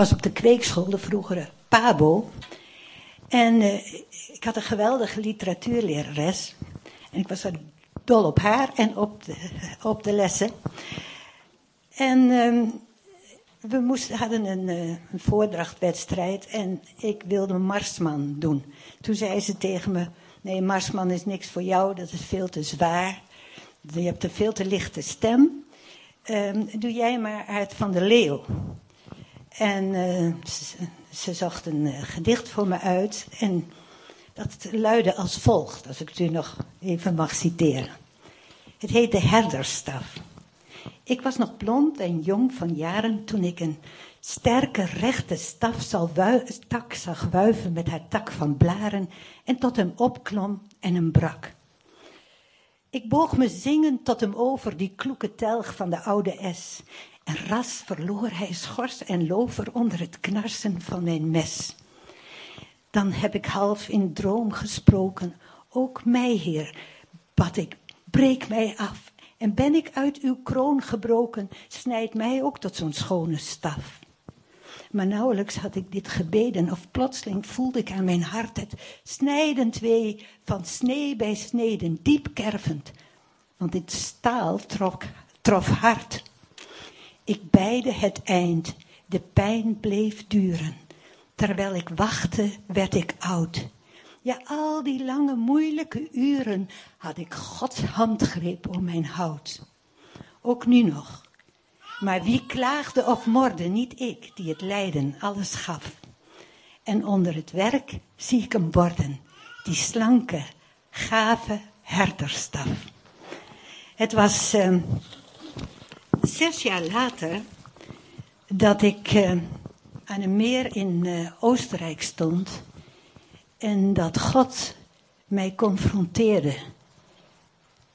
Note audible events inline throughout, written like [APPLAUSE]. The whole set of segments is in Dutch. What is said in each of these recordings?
was op de kweekschool, de vroegere PABO. En uh, ik had een geweldige literatuurlerares. En ik was dol op haar en op de, op de lessen. En uh, we moesten, hadden een, uh, een voordrachtwedstrijd en ik wilde Marsman doen. Toen zei ze tegen me, nee Marsman is niks voor jou, dat is veel te zwaar. Je hebt een veel te lichte stem. Um, doe jij maar uit van de leeuw. En uh, ze, ze, zocht een uh, gedicht voor me uit. En dat luidde als volgt, als ik het u nog even mag citeren. Het heet De Herderstaf. Ik was nog blond en jong van jaren toen ik een sterke rechte staf zal tak zag wuiven met haar tak van blaren en tot hem opklom en hem brak. Ik boog me zingend tot hem over die kloeke telg van de oude S. En ras verloor hij schors en lover onder het knarsen van mijn mes. Dan heb ik half in droom gesproken, ook mij, Heer, bad ik, breek mij af. En ben ik uit uw kroon gebroken, snijd mij ook tot zo'n schone staf. Maar nauwelijks had ik dit gebeden, of plotseling voelde ik aan mijn hart het snijdend wee van snee bij sneden, diep kervend. Want dit staal trok, trof hard. Ik beide het eind, de pijn bleef duren. Terwijl ik wachtte, werd ik oud. Ja, al die lange, moeilijke uren had ik Gods handgreep om mijn hout. Ook nu nog. Maar wie klaagde of morde, niet ik, die het lijden alles gaf. En onder het werk zie ik hem worden, die slanke, gave herderstaf. Het was uh, zes jaar later dat ik uh, aan een meer in uh, Oostenrijk stond en dat God mij confronteerde.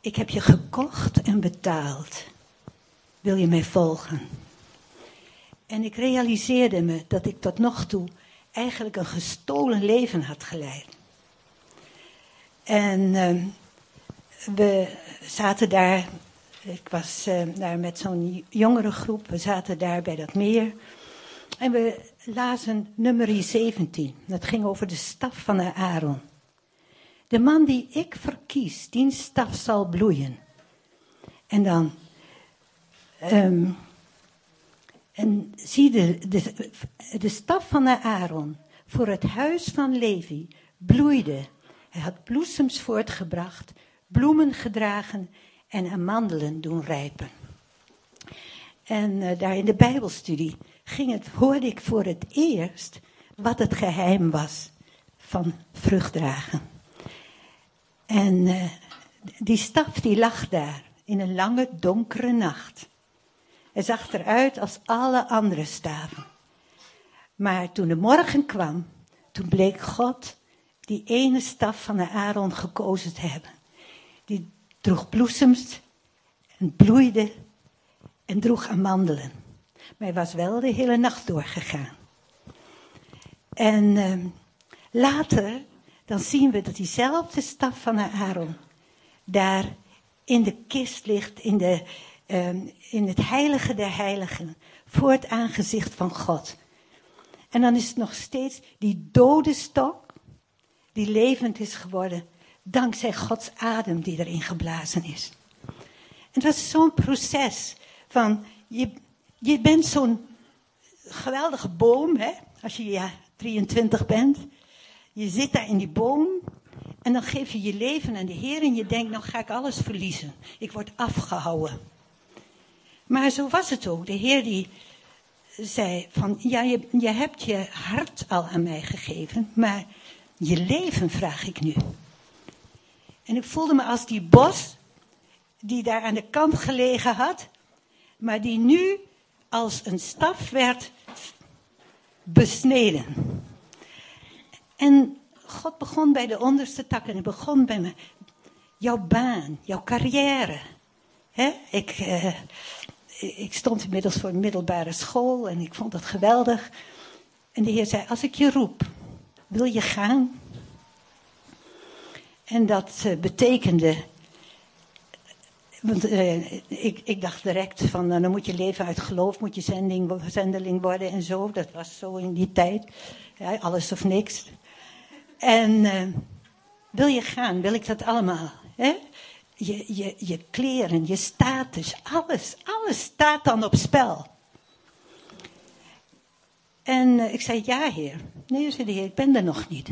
Ik heb je gekocht en betaald. Wil je mij volgen? En ik realiseerde me dat ik tot nog toe eigenlijk een gestolen leven had geleid. En uh, we zaten daar, ik was uh, daar met zo'n jongere groep, we zaten daar bij dat meer. En we lazen nummer 17, dat ging over de staf van de Aaron. De man die ik verkies, die staf zal bloeien. En dan Um, en zie de, de, de staf van de Aaron voor het huis van Levi bloeide. Hij had bloesems voortgebracht, bloemen gedragen en amandelen doen rijpen. En uh, daar in de Bijbelstudie ging het, hoorde ik voor het eerst wat het geheim was van vruchtdragen. En uh, die staf die lag daar in een lange donkere nacht. Hij zag eruit als alle andere staven. Maar toen de morgen kwam, toen bleek God die ene staf van de Aaron gekozen te hebben. Droeg bloesems en bloeide en droeg amandelen. Maar hij was wel de hele nacht doorgegaan. En uh, later, dan zien we dat diezelfde staf van Aaron daar in de kist ligt, in de, um, in het heilige der heiligen, voor het aangezicht van God. En dan is het nog steeds die dode stok, die levend is geworden, dankzij Gods adem die erin geblazen is. En het was zo'n proces van, je, je bent zo'n geweldige boom, hè, als je ja, 23 bent. Je zit daar in die boom en dan geef je je leven aan de Heer en je denkt, nou ga ik alles verliezen. Ik word afgehouden. Maar zo was het ook. De Heer die zei van, ja, je, je hebt je hart al aan mij gegeven, maar je leven vraag ik nu. En ik voelde me als die bos die daar aan de kant gelegen had, maar die nu als een staf werd besneden. En God begon bij de onderste takken. Hij begon bij me. Jouw baan, jouw carrière. Ik, uh, ik stond inmiddels voor een middelbare school en ik vond dat geweldig. En de Heer zei, als ik je roep, wil je gaan? En dat uh, betekende Want uh, ik, ik dacht direct van, uh, dan moet je leven uit geloof, moet je zending, zendeling worden en zo. Dat was zo in die tijd. Ja, alles of niks. En uh, wil je gaan, wil ik dat allemaal. Hè? Je, je, je kleren, je status, alles, alles staat dan op spel. En ik zei, ja heer. Nee, zei de heer, ik ben er nog niet.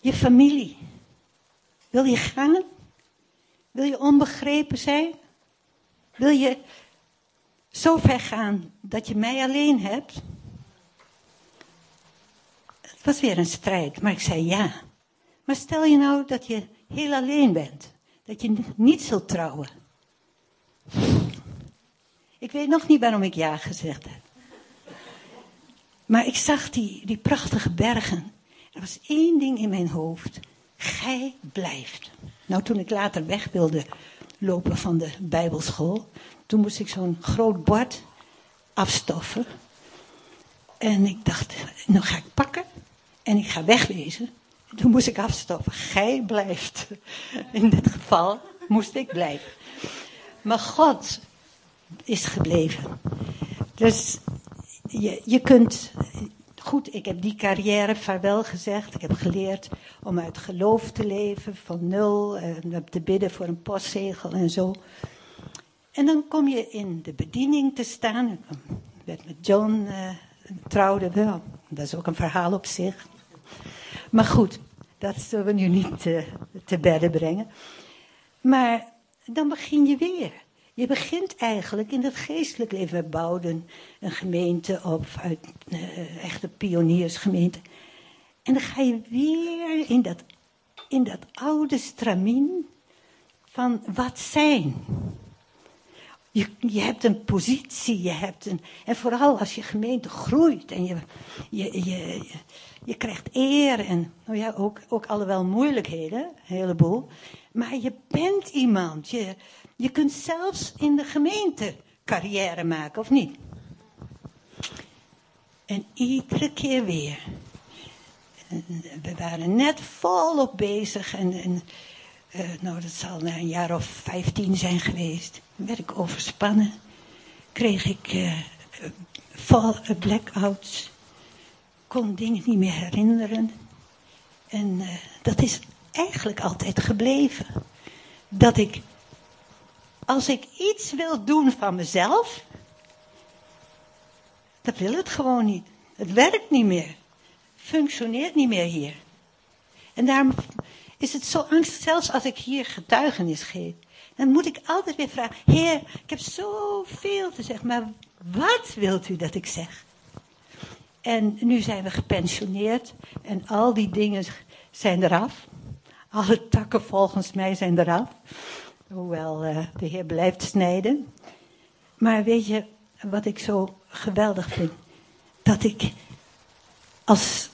Je familie. Wil je gaan? Wil je onbegrepen zijn? Wil je zo ver gaan dat je mij alleen hebt? Het was weer een strijd, maar ik zei ja. Maar stel je nou dat je heel alleen bent. Dat je niet zult trouwen. Ik weet nog niet waarom ik ja gezegd heb. Maar ik zag die, die prachtige bergen. Er was één ding in mijn hoofd. Gij blijft. Nou, toen ik later weg wilde lopen van de Bijbelschool, toen moest ik zo'n groot bord afstoffen. En ik dacht, nou ga ik pakken en ik ga wegwezen. Toen moest ik afstoffen. Gij blijft. In dit geval moest ik blijven. Maar God is gebleven. Dus je, je kunt goed, ik heb die carrière vaarwel gezegd. Ik heb geleerd om uit geloof te leven, van nul, en te bidden voor een postzegel en zo. En dan kom je in de bediening te staan. Ik werd met John uh, trouwde wel. Dat is ook een verhaal op zich. Maar goed, dat zullen we nu niet uh, te bedden brengen. Maar dan begin je weer. Je begint eigenlijk in het geestelijk leven. We bouwden een gemeente op uit uh, echte pioniersgemeente. En dan ga je weer in dat, in dat oude stramien van wat zijn. Je, hebt een positie, je hebt een. En vooral als je gemeente groeit en je, je, je, je, krijgt eer en. Nou ja, ook, ook alhoewel moeilijkheden, een heleboel. Maar je bent iemand. Je, je kunt zelfs in de gemeente carrière maken, of niet? En iedere keer weer. We waren net volop bezig en, en uh, nou, dat zal na een jaar of vijftien zijn geweest. werd ik overspannen. Kreeg ik uh, blackouts. Kon dingen niet meer herinneren. En dat is eigenlijk altijd gebleven. Dat ik als ik iets wil doen van mezelf, dan wil het gewoon niet. Het werkt niet meer. Functioneert niet meer hier. En daarom is het zo angstig, zelfs als ik hier getuigenis geef. Dan moet ik altijd weer vragen, Heer, ik heb zoveel te zeggen, maar wat wilt u dat ik zeg? En nu zijn we gepensioneerd en al die dingen zijn eraf. Alle takken volgens mij zijn eraf. Hoewel uh, de Heer blijft snijden. Maar weet je wat ik zo geweldig vind? Dat ik als.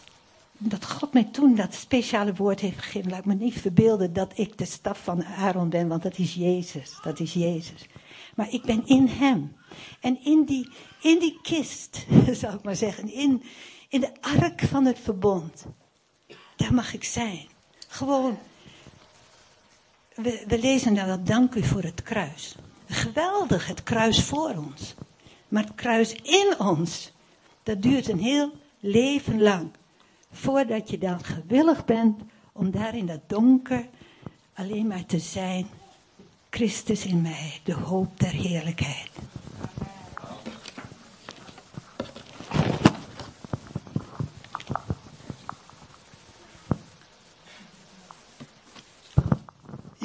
Dat God mij toen dat speciale woord heeft gegeven. Laat me niet verbeelden dat ik de staf van Aaron ben, want dat is Jezus. Dat is Jezus. Maar ik ben in Hem. En in die, in die kist, [LAUGHS] zou ik maar zeggen. In, in de ark van het verbond. Daar mag ik zijn. Gewoon we, lezen dan dat dank u voor het kruis. Geweldig, het kruis voor ons. Maar het kruis in ons, dat duurt een heel leven lang. Voordat je dan gewillig bent om daar in dat donker alleen maar te zijn. Christus in mij, de hoop der heerlijkheid.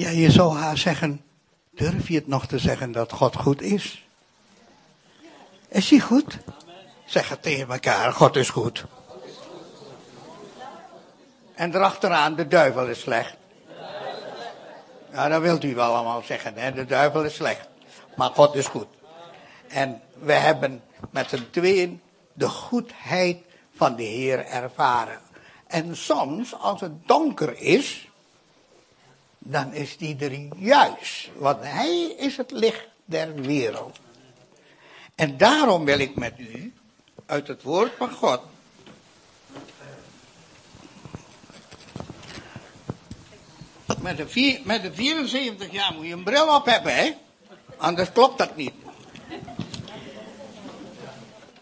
Ja, je zou haar zeggen, durf je het nog te zeggen dat God goed is? Is hij goed? Zeg het tegen elkaar, God is goed. En erachteraan, de duivel is slecht. Ja, dat wilt u wel allemaal zeggen, hè? de duivel is slecht. Maar God is goed. En we hebben met z'n tweeën de goedheid van de Heer ervaren. En soms, als het donker is, dan is die er juist. Want hij is het licht der wereld. En daarom wil ik met u uit het woord van God. met de, vier, met de 74 jaar moet je een bril op hebben, hè? Anders klopt dat niet.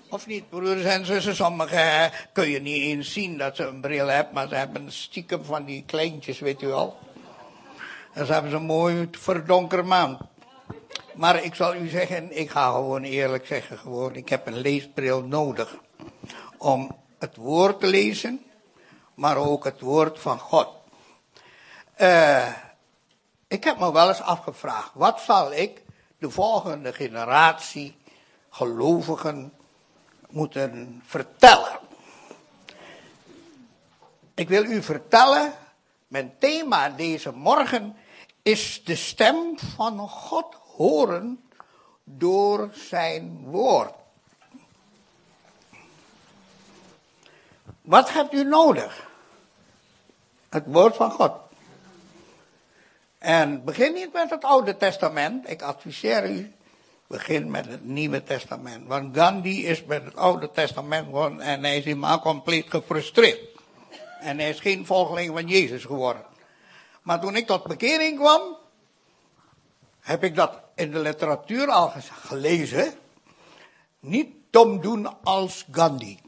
Of niet, broers en zussen? Sommigen kun je niet eens zien dat ze een bril hebben, maar ze hebben stiekem van die kleintjes, weet u wel. Ze hebben ze mooi verdonker maand. Maar ik zal u zeggen, ik ga gewoon eerlijk zeggen, gewoon, ik heb een leesbril nodig. Om het woord te lezen, maar ook het woord van God. Uh, ik heb me wel eens afgevraagd, wat zal ik de volgende generatie gelovigen moeten vertellen? Ik wil u vertellen, mijn thema deze morgen is de stem van God horen door zijn woord. Wat hebt u nodig? Het woord van God. En begin niet met het Oude Testament. Ik adviseer u, begin met het Nieuwe Testament. Want Gandhi is met het Oude Testament geworden en hij is helemaal compleet gefrustreerd. En hij is geen volgeling van Jezus geworden. Maar toen ik tot bekering kwam, heb ik dat in de literatuur al gelezen. Niet dom doen als Gandhi.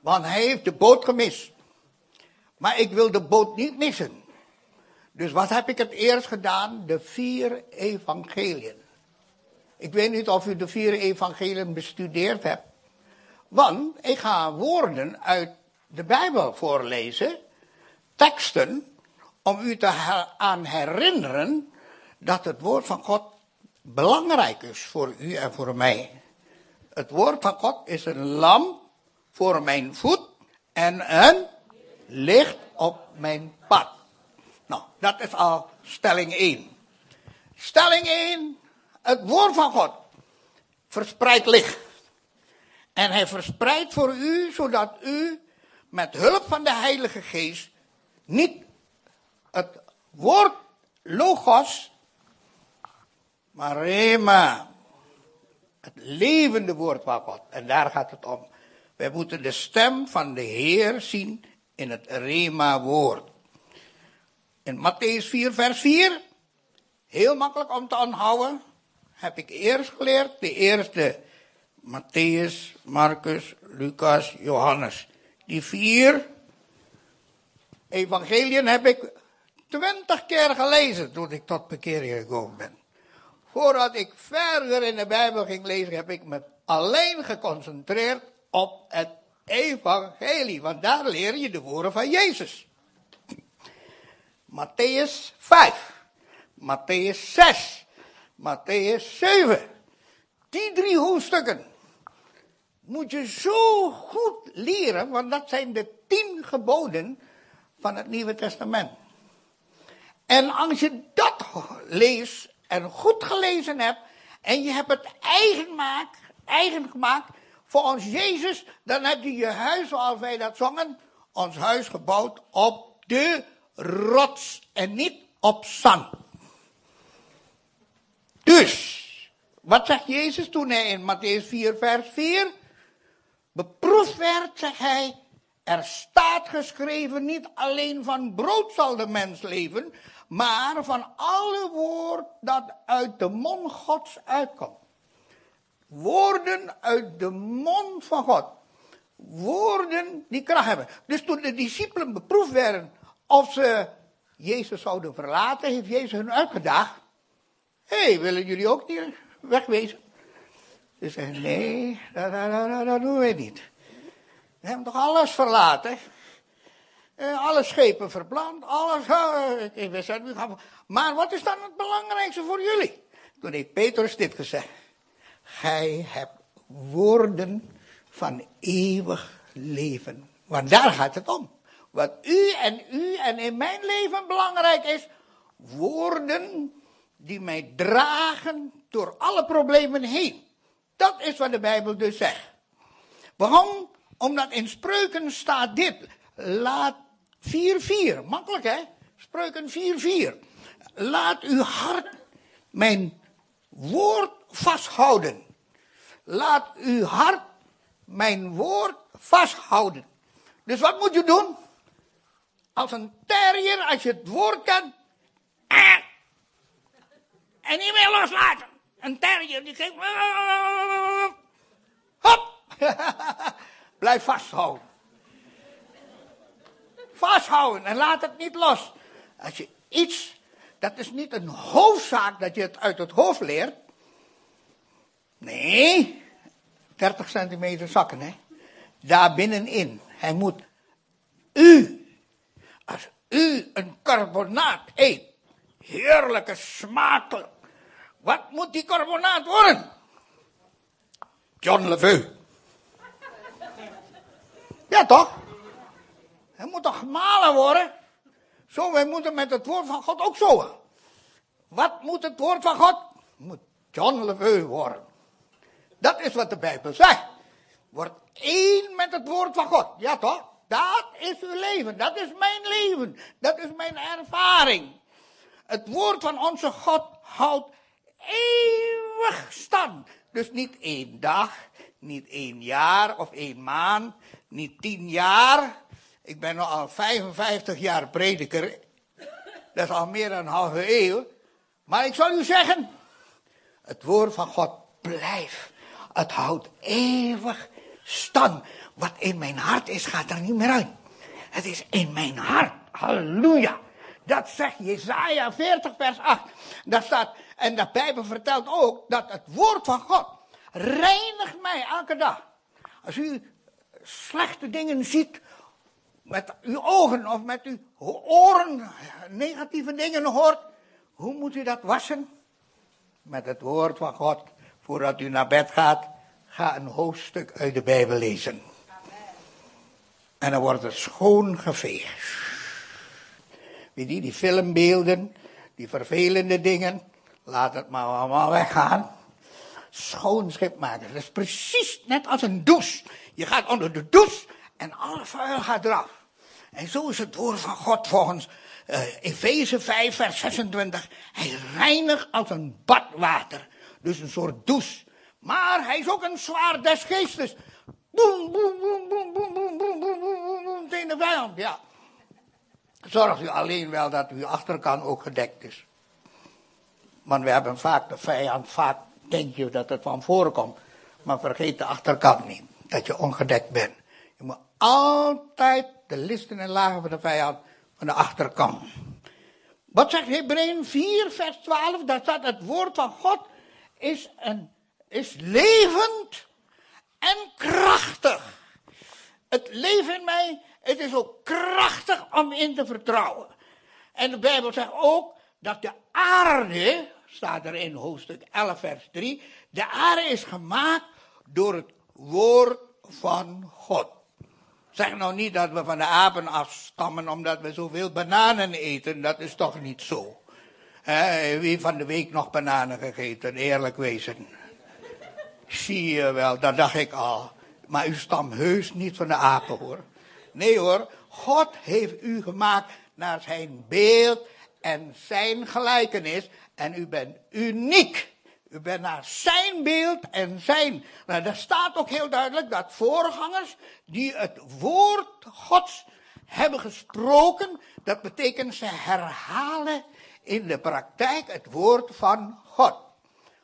Want hij heeft de boot gemist. Maar ik wil de boot niet missen. Dus wat heb ik het eerst gedaan? De vier evangeliën. Ik weet niet of u de vier evangeliën bestudeerd hebt. Want ik ga woorden uit de Bijbel voorlezen. Teksten. Om u te aan herinneren dat het woord van God belangrijk is voor u en voor mij. Het woord van God is een lamp voor mijn voet en een licht op mijn pad. Nou, dat is al stelling 1. Stelling 1, het woord van God verspreidt licht. En hij verspreidt voor u, zodat u met hulp van de Heilige Geest niet het woord logos, maar rema, het levende woord van God. En daar gaat het om. Wij moeten de stem van de Heer zien in het Rema-woord. In Matthäus 4, vers 4, heel makkelijk om te onthouden, heb ik eerst geleerd, de eerste, Matthäus, Marcus, Lucas, Johannes. Die vier evangeliën heb ik twintig keer gelezen toen ik tot bekering gekomen ben. Voordat ik verder in de Bijbel ging lezen, heb ik me alleen geconcentreerd op het evangelie. Want daar leer je de woorden van Jezus. Matthäus 5, Matthäus 6, Matthäus 7. Die drie hoofdstukken moet je zo goed leren, want dat zijn de tien geboden van het Nieuwe Testament. En als je dat leest en goed gelezen hebt, en je hebt het eigen, maak, eigen gemaakt, volgens Jezus, dan heb je je huis, zoals wij dat zongen, ons huis gebouwd op de rots en niet op zand. Dus, wat zegt Jezus toen hij in Matthäus 4, vers 4 beproefd werd, zegt hij, er staat geschreven, niet alleen van brood zal de mens leven, maar van alle woord dat uit de mond Gods uitkomt. Woorden uit de mond van God. Woorden die kracht hebben. Dus toen de discipelen beproefd werden of ze Jezus zouden verlaten, heeft Jezus hun uitgedaagd. Hé, hey, willen jullie ook niet wegwezen? Ze zeggen, nee, dat, dat, dat, dat doen wij niet. We hebben toch alles verlaten? Eh, alle schepen verbrand, alles. Ik het niet. Maar wat is dan het belangrijkste voor jullie? Toen heeft Petrus dit gezegd. Gij hebt woorden van eeuwig leven. Want daar gaat het om. Wat u en u en in mijn leven belangrijk is, woorden die mij dragen door alle problemen heen. Dat is wat de Bijbel dus zegt. Waarom? Omdat in spreuken staat dit. Laat 4-4. Makkelijk hè? Spreuken 4-4. Laat uw hart mijn woord vasthouden. Laat uw hart mijn woord vasthouden. Dus wat moet je doen? als een terrier als je het woord kan. Ah, en niet meer loslaten. Een terrier die geeft. Hop! [LAUGHS] Blijf vasthouden. Vasthouden en laat het niet los. Als je iets, dat is niet een hoofdzaak dat je het uit het hoofd leert. Nee, 30 centimeter zakken, hè. Daar binnenin. Hij moet u, als u een carbonaat eet, heerlijke, smakelijk. Wat moet die carbonaat worden? John Leveu. Ja, toch? Hij moet toch gemalen worden? Zo, wij moeten met het woord van God ook zo. Wat moet het woord van God? Moet John Leveu worden. Dat is wat de Bijbel zegt. Word één met het woord van God. Ja toch? Dat is uw leven. Dat is mijn leven. Dat is mijn ervaring. Het woord van onze God houdt eeuwig stand. Dus niet één dag, niet één jaar of één maand, niet tien jaar. Ik ben al 55 jaar prediker. Dat is al meer dan een halve eeuw. Maar ik zal u zeggen, het woord van God blijft. Het houdt eeuwig stand. Wat in mijn hart is, gaat er niet meer uit. Het is in mijn hart. Halleluja. Dat zegt Jezaja 40 vers 8. Daar staat, en de Bijbel vertelt ook dat het woord van God reinigt mij elke dag. Als u slechte dingen ziet met uw ogen of met uw oren, negatieve dingen hoort, hoe moet u dat wassen? Met het woord van God. Voordat u naar bed gaat, ga een hoofdstuk uit de Bijbel lezen. En dan wordt het schoon geveegd. Weet je, die filmbeelden, die vervelende dingen, laat het maar allemaal weggaan. Schoon schip maken. Dat is precies net als een douche. Je gaat onder de douche en alle vuil gaat eraf. En zo is het woord van God volgens uh, Efeze 5, vers 26. Hij reinigt als een badwater. Dus een soort douche. Maar hij is ook een zwaar des geestes. Boem, boem, boem, boem, boem, boem, boem, boem, boem, tegen de vijand, ja. Zorgt u alleen wel dat uw achterkant ook gedekt is. Want we hebben vaak de vijand, vaak denk je dat het van voren komt. Maar vergeet de achterkant niet, dat je ongedekt bent. Je moet altijd de listen en lagen van de vijand van de achterkant. Wat zegt Hebreeën 4, vers 12? Daar staat het woord van God is, een, is levend en krachtig. Het leven in mij, het is ook krachtig om in te vertrouwen. En de Bijbel zegt ook dat de aarde, staat er in hoofdstuk 11, vers 3, de aarde is gemaakt door het woord van God. Zeg nou niet dat we van de apen afstammen omdat we zoveel bananen eten, dat is toch niet zo. He, wie van de week nog bananen gegeten, eerlijk wezen. Zie je wel, dat dacht ik al. Maar u stamt heus niet van de apen hoor. Nee hoor, God heeft u gemaakt naar zijn beeld en zijn gelijkenis. En u bent uniek. U bent naar zijn beeld en zijn. Nou, daar staat ook heel duidelijk dat voorgangers die het woord Gods hebben gesproken, dat betekent ze herhalen in de praktijk het woord van God.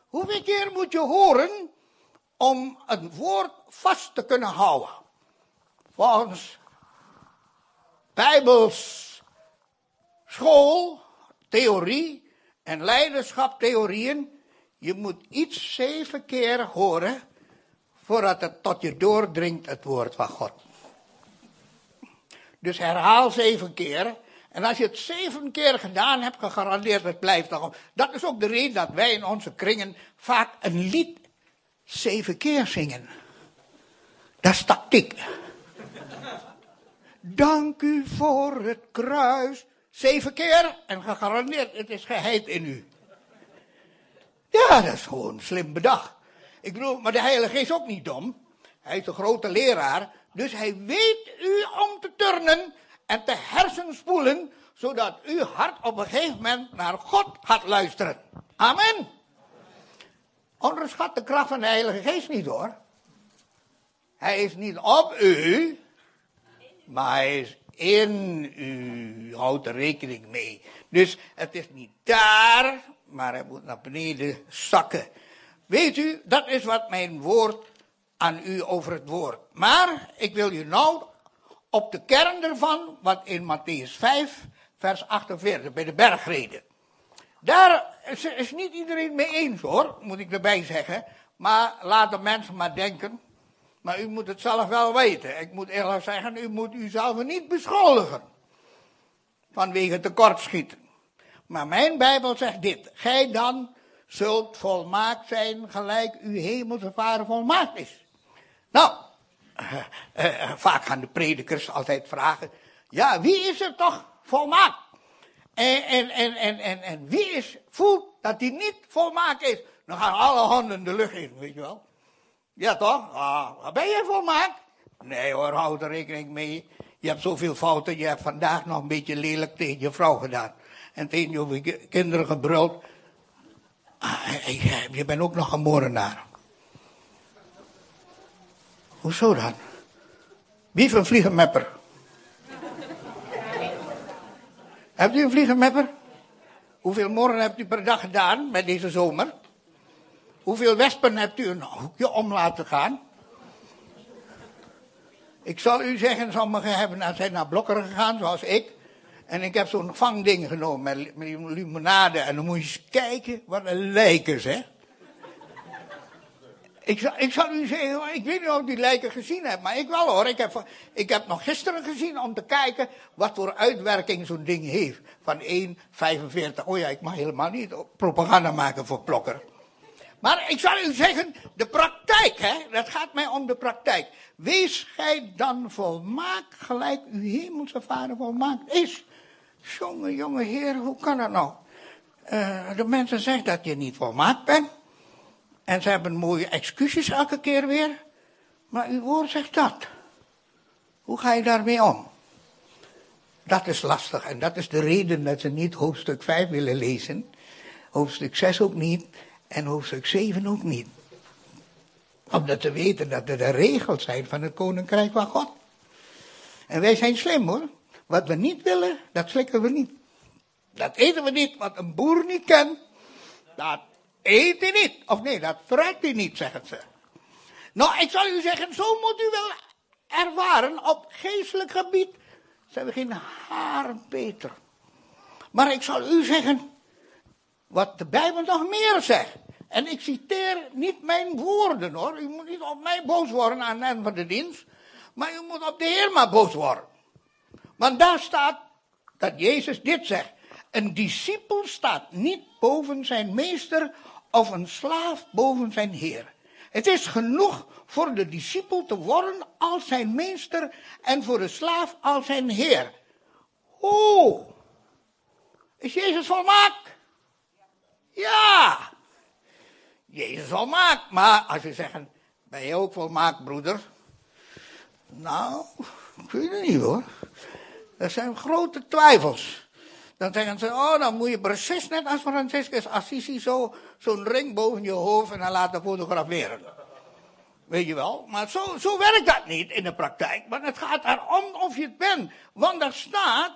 Hoeveel keer moet je horen om een woord vast te kunnen houden? Volgens Bijbels school, theorie en leiderschaptheorieën, je moet iets zeven keer horen voordat het tot je doordringt het woord van God. Dus herhaal zeven keer en als je het zeven keer gedaan hebt, gegarandeerd het blijft nog. Dat is ook de reden dat wij in onze kringen vaak een lied zeven keer zingen. Dat is tactiek. Dank u voor het kruis. Zeven keer en gegarandeerd, het is geheid in u. Ja, dat is gewoon slim bedacht. Ik bedoel, maar de Heilige is ook niet dom. Hij is een grote leraar. Dus hij weet u om te turnen en te hersenspoelen, zodat uw hart op een gegeven moment naar God gaat luisteren. Amen. Onderschat de kracht van de Heilige Geest niet hoor. Hij is niet op u, maar hij is in u. Houdt er rekening mee. Dus het is niet daar, maar hij moet naar beneden zakken. Weet u, dat is wat mijn woord aan u over het woord. Maar ik wil u nou op de kern ervan, wat in Matthäus 5, vers 48, bij de bergreden. Daar is, is niet iedereen mee eens hoor, moet ik erbij zeggen. Maar laat de mensen maar denken. Maar u moet het zelf wel weten. Ik moet eerlijk zeggen, u moet uzelf niet beschuldigen. Vanwege tekortschieten. Maar mijn Bijbel zegt dit. Gij dan zult volmaakt zijn gelijk uw hemelse vader volmaakt is. Nou, uh, uh, vaak gaan de predikers altijd vragen. Ja, wie is er toch volmaakt? En, en, en, en, en, en wie is, voelt dat hij niet volmaakt is? Dan gaan alle handen de lucht in, weet je wel. Ja toch? Ah, ben je volmaakt? Nee hoor, houd er rekening mee. Je hebt zoveel fouten, je hebt vandaag nog een beetje lelijk tegen je vrouw gedaan. En tegen je kinderen gebruld. Ah, je bent ook nog een moordenaar. Hoezo dan? Wie een vliegenmepper? hebt u een vliegenmepper? Hoeveel morgen hebt u per dag gedaan met deze zomer? Hoeveel wespen hebt u een hoekje om laten gaan? Ik zal u zeggen, sommigen hebben, zijn naar Blokkeren gegaan, zoals ik. En ik heb zo'n vangding genomen met, met limonade. En dan moet je eens kijken, wat een lijkers, hè. Ik ik zal u zeggen, ik weet niet of u die lijken gezien hebt, maar ik wel hoor. Ik heb, ik heb nog gisteren gezien om te kijken wat voor uitwerking zo'n ding heeft. Van 1,45. Oh ja, ik mag helemaal niet propaganda maken voor Plokker. Maar ik zal u zeggen, de praktijk, hè, dat gaat mij om de praktijk. Wees gij dan volmaakt gelijk uw hemelse vader volmaakt is. Jonge, jonge heer, hoe kan dat nou? Uh, de mensen zeggen dat je niet volmaakt bent. En ze hebben mooie excuses elke keer weer. Maar uw woord zegt dat. Hoe ga je daarmee om? Dat is lastig en dat is de reden dat ze niet hoofdstuk 5 willen lezen. Hoofdstuk 6 ook niet en hoofdstuk 7 ook niet. Omdat ze weten dat er de regels zijn van het koninkrijk van God. En wij zijn slim hoor. Wat we niet willen, dat slikken we niet. Dat eten we niet, wat een boer niet kent, dat eet hij niet. Of nee, dat fruit hij niet, zeggen ze. Nou, ik zal u zeggen, zo moet u wel ervaren op geestelijk gebied. Zijn we geen haar beter. Maar ik zal u zeggen, wat de Bijbel nog meer zegt. En ik citeer niet mijn woorden hoor. U moet niet op mij boos worden aan het van de dienst. Maar u moet op de Heer maar boos worden. Want daar staat dat Jezus dit zegt. Een discipel staat niet boven zijn meester of een slaaf boven zijn heer. Het is genoeg voor de discipel te worden als zijn meester en voor de slaaf als zijn heer. Oh, is Jezus volmaakt? Ja, Jezus volmaakt. Maar als je zegt, ben je ook volmaakt, broeder? Nou, ik weet het niet hoor. Er zijn grote twijfels. Dan zeggen ze, oh, dan moet je precies net als Franciscus Assisi zo, zo'n ring boven je hoofd en dan laten fotograferen. Weet je wel? Maar zo, zo werkt dat niet in de praktijk. Maar het gaat erom of je het bent. Want daar staat,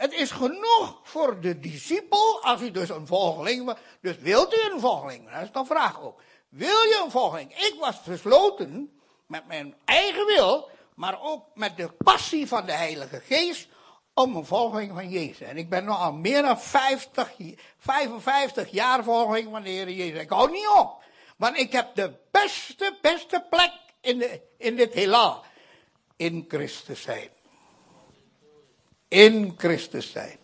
het is genoeg voor de discipel, als u dus een volgeling, dus wilt u een volgeling? Dat is de vraag ook. Wil je een volgeling? Ik was gesloten met mijn eigen wil, maar ook met de passie van de Heilige Geest om een volgeling van Jezus. En ik ben nu al meer dan 50, 55 jaar volgeling van de Heer Jezus. Ik hou niet op. Want ik heb de beste, beste plek in, de, in dit heelal. In Christus zijn. In Christus zijn.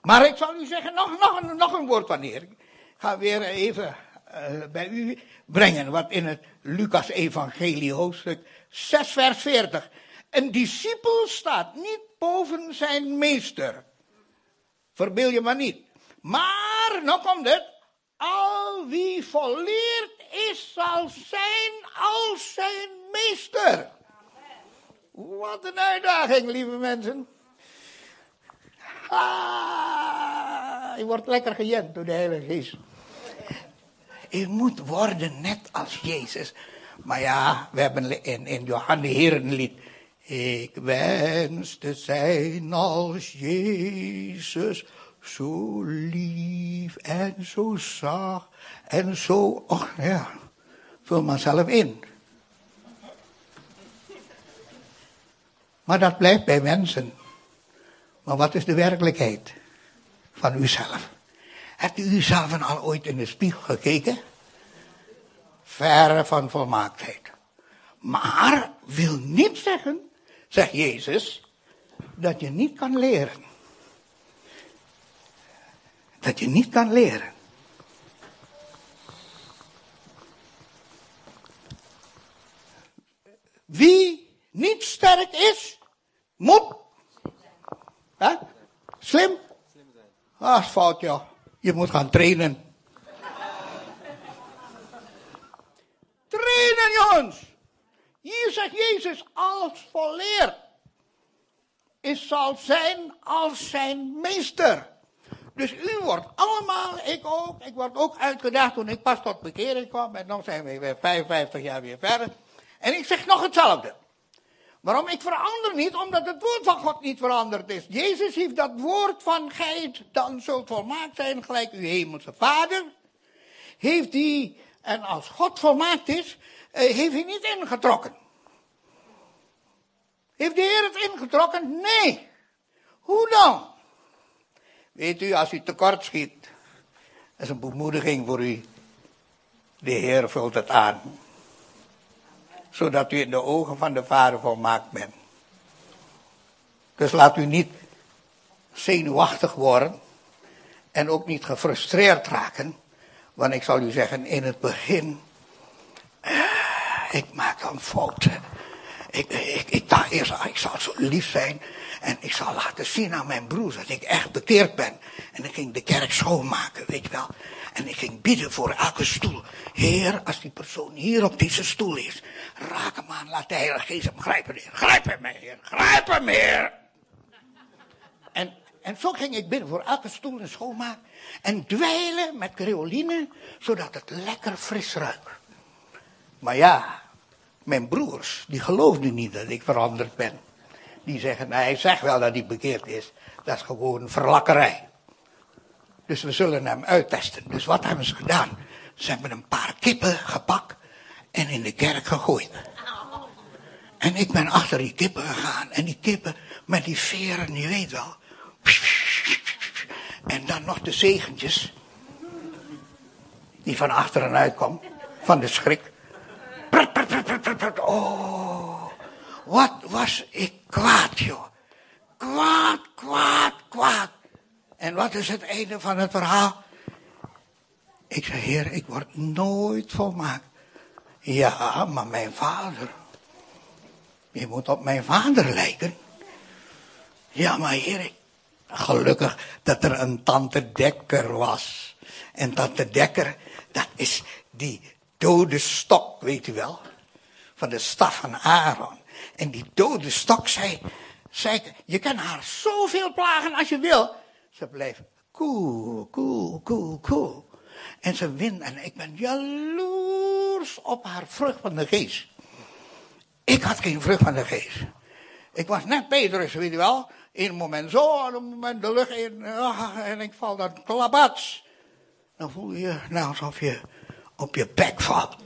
Maar ik zal u zeggen, nog, nog, nog een woord Heer. Ik ga weer even uh, bij u brengen. Wat in het Lucas evangelie hoofdstuk 6 vers 40. Een discipel staat niet boven zijn meester. Verbeel je maar niet. Maar, nou komt het. Al wie volleerd is, zal zijn als zijn meester. Wat een uitdaging, lieve mensen. Ah, je wordt lekker gejend door de Heilige Geest. Je moet worden net als Jezus. Maar ja, we hebben in, in Johannes Herenlied Ik wens te zijn als Jezus, zo lief en zo zacht en zo, och ja, vul maar zelf in. Maar dat blijft bij mensen. Maar wat is de werkelijkheid van uzelf? Hebt u uzelf al ooit in de spiegel gekeken? Verre van volmaaktheid. Maar wil niet zeggen, zegt Jezus, dat je niet kan leren. Dat je niet kan leren. Wie niet sterk is, moet. Hè? Slim? Ah, fout, ja. Je moet gaan trainen. trainen, jongens. Hier zegt Jezus, als volleer is zal zijn als zijn meester. Dus u wordt allemaal, ik ook, ik word ook uitgedaagd toen ik pas tot bekering kwam. En dan zijn we weer 55 jaar weer verder. En ik zeg nog hetzelfde. Waarom? Ik verander niet, omdat het woord van God niet veranderd is. Jezus heeft dat woord van gij dan zult volmaakt zijn, gelijk uw hemelse vader. Heeft hij, en als God volmaakt is, eh, heeft hij niet ingetrokken. Heeft de Heer het ingetrokken? Nee. Hoe dan? Weet u, als u tekort schiet, dat is een bemoediging voor u. De Heer vult het aan zodat u in de ogen van de Vader volmaakt bent. Dus laat u niet zenuwachtig worden en ook niet gefrustreerd raken. Want ik zal u zeggen, in het begin, eh, ik maak dan fouten. Ik, ik, ik dacht eerst, ah, ik zal zo lief zijn en ik zal laten zien aan mijn broers dat ik echt bekeerd ben. En ik ging de kerk schoonmaken, weet je wel. En ik ging bidden voor elke stoel. Heer, als die persoon hier op deze stoel is, raak hem aan, laat de Heilige Geest hem grijpen, Heer. Grijp hem, Heer. Grijp hem, Heer. En, en zo ging ik bidden voor elke stoel en schoonmaak. En dweilen met creoline, zodat het lekker fris ruikt. Maar ja, mijn broers, die geloofden niet dat ik veranderd ben. Die zeggen, hij zegt wel dat hij bekeerd is. Dat is gewoon verlakkerij. Dus we zullen hem uittesten. Dus wat hebben ze gedaan? Ze hebben een paar kippen gepakt en in de kerk gegooid. En ik ben achter die kippen gegaan. En die kippen met die veren, je weet wel. En dan nog de zegentjes. Die van achteren uitkomen. Van de schrik. Oh, wat was ik kwaad, joh. Kwaad, kwaad, kwaad. En wat is het einde van het verhaal? Ik zei, heer, ik word nooit volmaakt. Ja, maar mijn vader. Je moet op mijn vader lijken. Ja, maar heer, gelukkig dat er een tante Dekker was. En tante Dekker, dat is die dode stok, weet u wel. Van de staf van Aaron. En die dode stok zei, zei je kan haar zoveel plagen als je wil. Ze blijft cool, cool, cool, cool. En ze wint en ik ben jaloers op haar vrucht van de geest. Ik had geen vrucht van de geest. Ik was net Petrus, weet je wel. Eén moment zo, en een moment de lucht in. Ah, en ik val dan klabats. Dan voel je nou alsof je op je bek valt.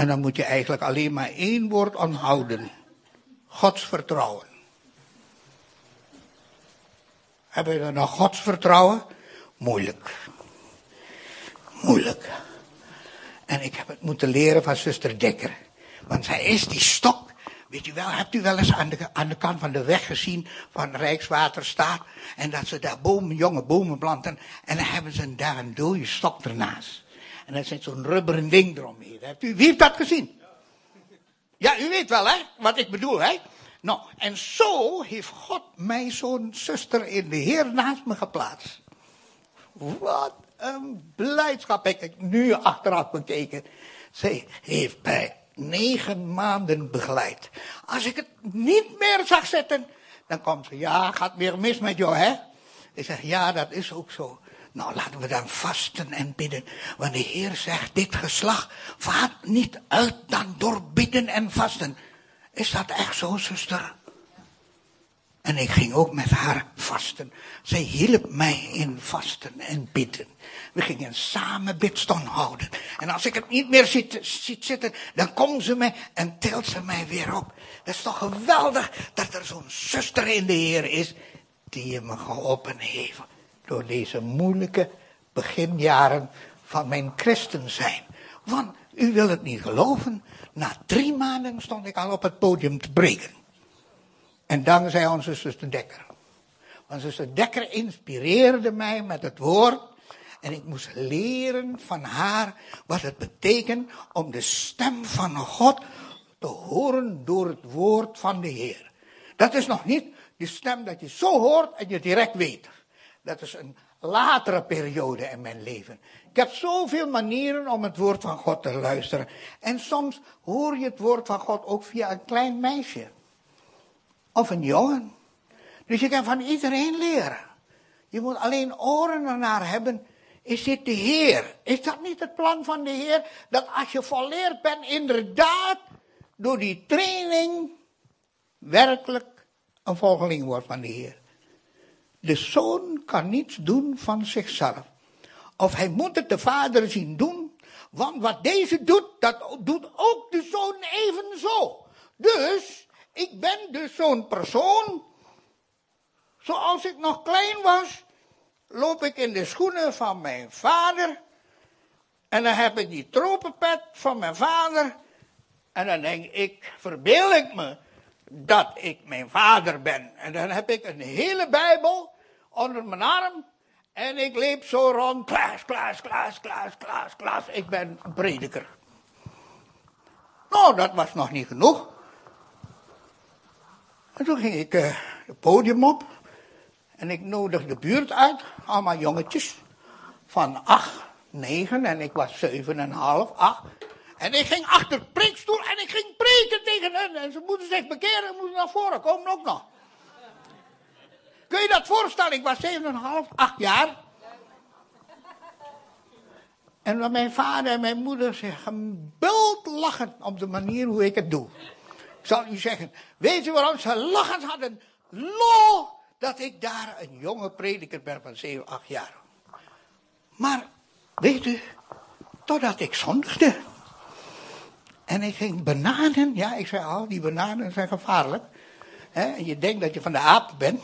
En dan moet je eigenlijk alleen maar één woord onthouden. Gods vertrouwen. Hebben we nog Gods vertrouwen? Moeilijk. Moeilijk. En ik heb het moeten leren van zuster Dekker. Want zij is die stok. Weet u wel, hebt u wel eens aan de, aan de kant van de weg gezien van Rijkswaterstaat? En dat ze daar bomen, jonge bomen planten. En dan hebben ze daar een dode stok ernaast. En dan zit zo'n rubberen ding eromheen. Wie heeft dat gezien? Ja, u weet wel, hè, wat ik bedoel, hè? Nou, en zo heeft God mij zo'n zuster in de Heer naast me geplaatst. Wat een blijdschap heb ik nu achteraf bekeken. Zij heeft mij negen maanden begeleid. Als ik het niet meer zag zitten, dan komt ze, ja, gaat weer mis met jou, hè? Ik zeg, ja, dat is ook zo. Nou, laten we dan vasten en bidden. Want de Heer zegt, dit geslacht vaart niet uit dan door bidden en vasten. Is dat echt zo, zuster? En ik ging ook met haar vasten. Zij hielp mij in vasten en bidden. We gingen samen bidstond houden. En als ik het niet meer ziet, zitten, dan komt ze mij en tilt ze mij weer op. Het is toch geweldig dat er zo'n zuster in de Heer is die me geholpen heeft. Door deze moeilijke beginjaren van mijn christen zijn. Want u wil het niet geloven, na drie maanden stond ik al op het podium te breken. En dankzij onze zuster Dekker. Want zuster Dekker inspireerde mij met het woord. En ik moest leren van haar wat het betekent om de stem van God te horen door het woord van de Heer. Dat is nog niet de stem dat je zo hoort en je direct weet. Dat is een latere periode in mijn leven. Ik heb zoveel manieren om het woord van God te luisteren. En soms hoor je het woord van God ook via een klein meisje. Of een jongen. Dus je kan van iedereen leren. Je moet alleen oren ernaar hebben. Is dit de Heer? Is dat niet het plan van de Heer? Dat als je volleerd bent, inderdaad, door die training, werkelijk een volgeling wordt van de Heer. De zoon kan niets doen van zichzelf. Of hij moet het de vader zien doen. Want wat deze doet, dat doet ook de zoon evenzo. Dus, ik ben dus zo'n persoon. Zoals ik nog klein was, loop ik in de schoenen van mijn vader. En dan heb ik die tropenpet van mijn vader. En dan denk ik, verbeel ik me dat ik mijn vader ben. En dan heb ik een hele Bijbel onder mijn arm. En ik leep zo rond. Klaas, Klaas, Klaas, Klaas, Klaas, Klaas. Ik ben een prediker. Nou, dat was nog niet genoeg. En toen ging ik uh, het podium op. En ik nodigde de buurt uit. Allemaal jongetjes. Van acht, negen. En ik was zeven en half, acht. En ik ging achter de preekstoel en ik ging preken tegen hen. En ze moeten zich bekeren, moeten naar voren komen ook nog. Kun je dat voorstellen? Ik was 7,5, 8 jaar. En dan mijn vader en mijn moeder zich gebuld lachen op de manier hoe ik het doe. Ik zal u zeggen, weet u waarom ze lachen hadden? Lol, dat ik daar een jonge prediker ben van 7, 8 jaar. Maar, weet u, totdat ik zondigde. En ik ging bananen, ja, ik zei al, die bananen zijn gevaarlijk. en je denkt dat je van de aap bent.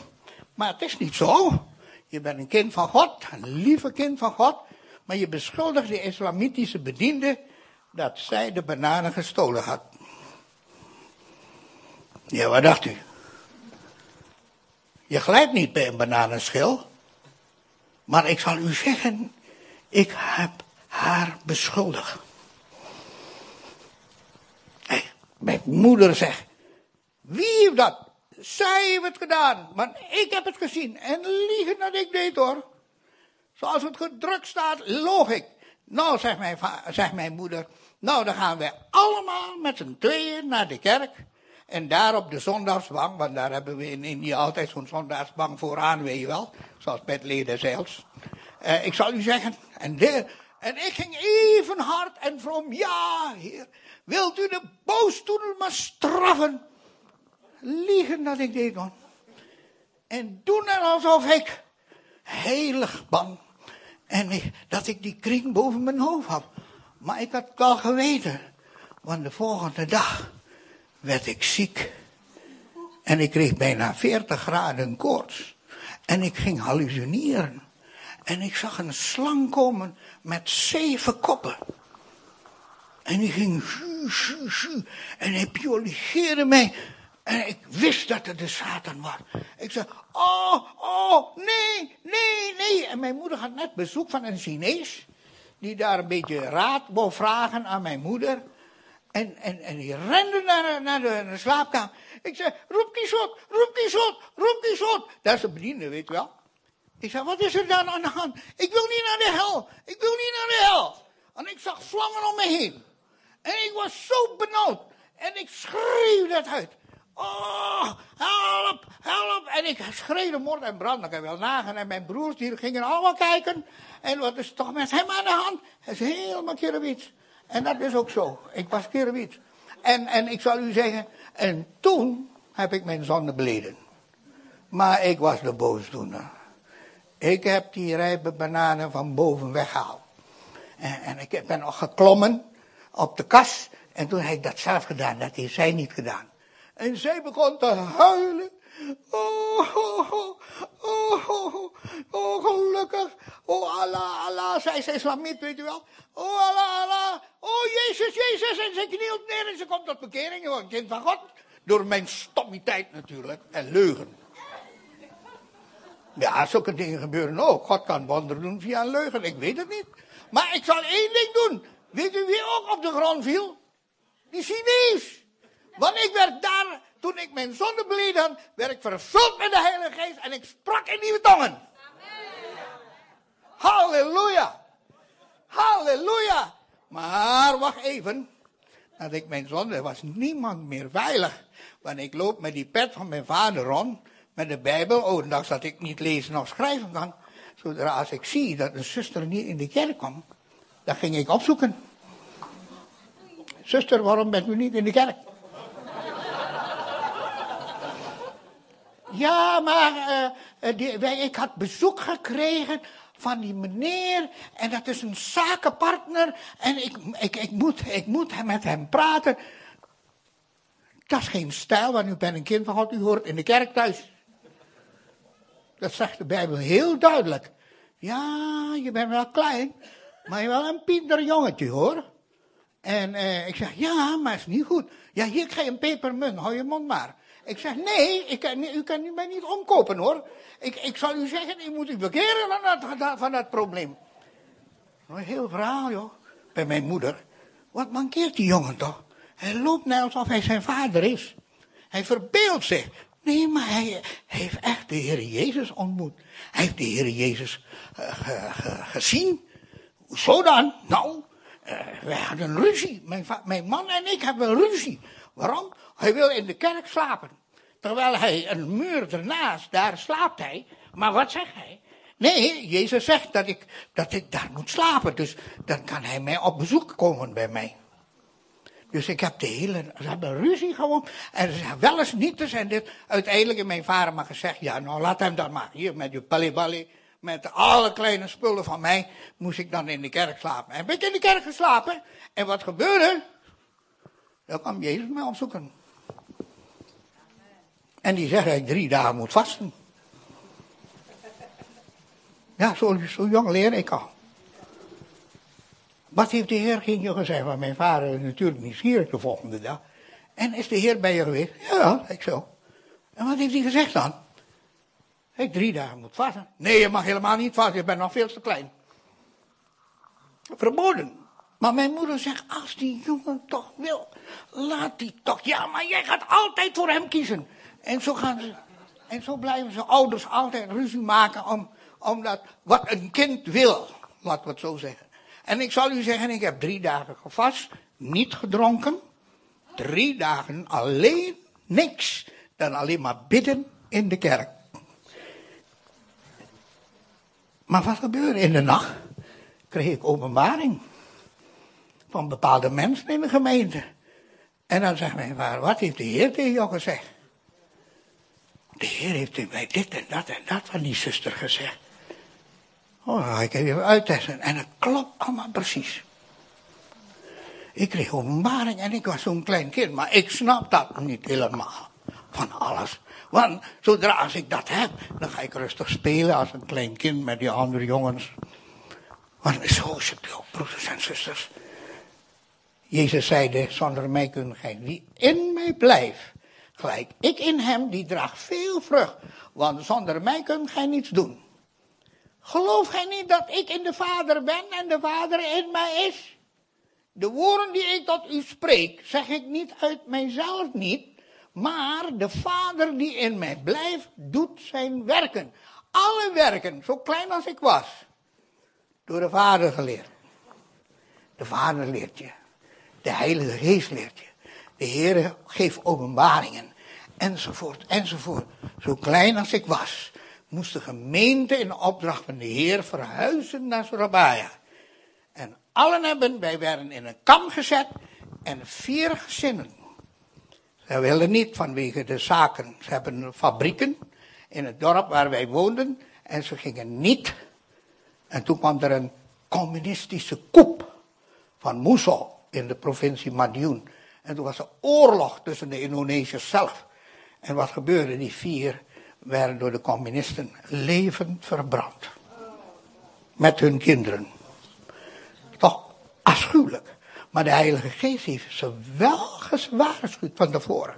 Maar het is niet zo. Je bent een kind van God, een lieve kind van God. Maar je beschuldigt de islamitische bediende dat zij de bananen gestolen had. Ja, wat dacht u? Je glijdt niet bij een bananenschil. Maar ik zal u zeggen, ik heb haar beschuldigd. Mijn moeder zegt, wie heeft dat? Zij heeft het gedaan, maar ik heb het gezien. En liegen dat ik deed hoor. Zoals het gedrukt staat, loog ik. Nou, zegt mijn, zegt mijn moeder, nou dan gaan we allemaal met z'n tweeën naar de kerk. En daar op de zondagsbank, want daar hebben we in India altijd zo'n zondagsbank vooraan, weet je wel. Zoals met leden zelfs. Uh, ik zal u zeggen, en, de, en ik ging even hard en vroom, ja heer, wilt u de boosdoener maar straffen? Liegen dat ik deed kon. En doen er alsof ik heilig bang. En dat ik die kring boven mijn hoofd had. Maar ik had het al geweten. Want de volgende dag werd ik ziek. En ik kreeg bijna 40 graden koorts. En ik ging hallucineren. En ik zag een slang komen met zeven koppen. En die ging En hij pioligeerde mij en ik wist dat het de Satan was. Ik zei, oh, oh, nee, nee, nee. En mijn moeder had net bezoek van een Chinees. Die daar een beetje raad wou vragen aan mijn moeder. En, en, en die rende naar, naar, de, slaapkamer. Ik zei, roep die zot, roep die zot, roep die zot. Dat is de bediende, weet je wel. Ik zei, wat is er dan aan de hand? Ik wil niet naar de hel. Ik wil niet naar de hel. En ik zag vlammen om me heen. En ik was zo benauwd. En ik schreeuwde het uit. Oh, help, help. En ik schreeuwde moord en brand. Ik heb wel nagen. En mijn broers die gingen allemaal kijken. En wat is toch met hem aan de hand? Hij is helemaal kerewit. En dat is ook zo. Ik was kerewit. En, en ik zal u zeggen, En toen heb ik mijn zonde beleden. Maar ik was de boosdoener. Ik heb die rijpe bananen van boven weggehaald. En, en ik ben nog geklommen op de kas. En toen heb ik dat zelf gedaan. Dat heeft zij niet gedaan. En zij begon te huilen. Oh, oh, oh, oh, oh, gelukkig. Oh, Allah, Allah, zij is islamit, weet u wel. Oh, Allah, Allah. Oh, Jezus, Jezus. En ze knielt neer en ze komt tot bekering. Gewoon, kind van God. Door mijn stommiteit natuurlijk. En leugen. Ja, zulke dingen gebeuren ook. God kan wonderen doen via een leugen. Ik weet het niet. Maar ik zal één ding doen. Weet u wie ook op de grond viel? Die Chinees. Want ik werd daar, toen ik mijn zonde beleden werd ik vervuld met de Heilige Geest en ik sprak in nieuwe tongen. Halleluja. Halleluja. Maar wacht even. Dat ik mijn zonde was niemand meer veilig. Want ik loop met die pet van mijn vader rond. Met de Bijbel. Ondanks dat ik niet lezen of schrijven kan. Zodra als ik zie dat een zuster niet in de kerk komt. Dan ging ik opzoeken. Zuster, waarom bent u niet in de kerk? Ja, maar uh, die, wij, ik had bezoek gekregen van die meneer. En dat is een zakenpartner. En ik, ik, ik, moet, ik moet met hem praten. Dat is geen stijl, want u bent een kind van God. U hoort in de kerk thuis. Dat zegt de Bijbel heel duidelijk. Ja, je bent wel klein, maar je bent wel een pinter jongetje hoor. En uh, ik zeg, ja, maar is niet goed. Ja, hier krijg je een pepermunt, hou je mond maar. Ik zeg, nee, ik kan, u kan mij niet omkopen hoor. Ik, ik zal u zeggen, u moet u bekeren van dat, van dat probleem. Een heel verhaal joh, bij mijn moeder. Wat mankeert die jongen toch? Hij loopt net alsof hij zijn vader is. Hij verbeeldt zich. Nee, maar hij, heeft echt de Heer Jezus ontmoet. Hij heeft de Heer Jezus uh, gezien. Zo dan? Nou, uh, wij hadden ruzie. Mijn, mijn man en ik hebben ruzie. Waarom? Hij wil in de kerk slapen. Terwijl hij een muur ernaast, daar slaapt hij. Maar wat zegt hij? Nee, Jezus zegt dat ik, dat ik daar moet slapen. Dus dan kan hij mij op bezoek komen bij mij. Dus ik heb de hele, ze hebben ruzie gewoon. En ze zeggen wel eens niet te zijn dit. Uiteindelijk heeft mijn vader maar gezegd, ja nou laat hem dat maar. Hier met je balibali, met alle kleine spullen van mij, moest ik dan in de kerk slapen. En ben ik in de kerk geslapen. En wat gebeurde? Dan kwam Jezus mij opzoeken. En die zegt dat drie dagen moet vasten. Ja, zo, zo jong leer ik al. Wat heeft de Heer ging je gezegd? Want mijn vader is natuurlijk nieuwsgierig de volgende dag. En is de Heer bij je geweest? Ja, ik zo. En wat heeft hij gezegd dan? Ik drie dagen moet vasten. Nee, je mag helemaal niet vasten, je bent nog veel te klein. Verboden. Maar mijn moeder zegt, als die jongen toch wil, laat die toch. Ja, maar jij gaat altijd voor hem kiezen. En zo gaan ze, en zo blijven ze ouders altijd ruzie maken om, omdat wat een kind wil, laten we het zo zeggen. En ik zal u zeggen, ik heb drie dagen gevast, niet gedronken. Drie dagen alleen niks dan alleen maar bidden in de kerk. Maar wat gebeurde in de nacht? Kreeg ik openbaring van bepaalde mensen in de gemeente. En dan zegt mijn vader, wat heeft de Heer tegen jou gezegd? De Heer heeft mij dit en dat en dat van die zuster gezegd. Oh, ik heb even uittesten. En het klopt allemaal precies. Ik kreeg openbaring en ik was zo'n klein kind, maar ik snap dat niet helemaal. Van alles. Want zodra als ik dat heb, dan ga ik rustig spelen als een klein kind met die andere jongens. Want zo is het ook, broeders en zusters. Jezus zeide, zonder mij kun gij wie in mij blijft, gelijk ik in hem, die draagt veel vrucht. Want zonder mij kunt gij niets doen. Geloof gij niet dat ik in de Vader ben en de Vader in mij is? De woorden die ik tot u spreek, zeg ik niet uit mijzelf niet, maar de Vader die in mij blijft, doet zijn werken. Alle werken, zo klein als ik was, door de Vader geleerd. De Vader leert je. De Heilige Geest leert je. De Heer geeft openbaringen. Enzovoort, enzovoort. Zo klein als ik was, moest de gemeente in opdracht van de Heer verhuizen naar Surabaya. En allen hebben, wij werden in een kam gezet en vier gezinnen Ze wilden niet vanwege de zaken. Ze hebben fabrieken in het dorp waar wij woonden. En ze gingen niet. En toen kwam er een communistische koep van Moesel in de provincie Madiun. En toen was er oorlog tussen de Indonesiërs zelf. En wat gebeurde? Die vier werden door de communisten levend verbrand. Met hun kinderen. Toch afschuwelijk. Maar de Heilige Geest heeft ze wel gewaarschuwd van tevoren.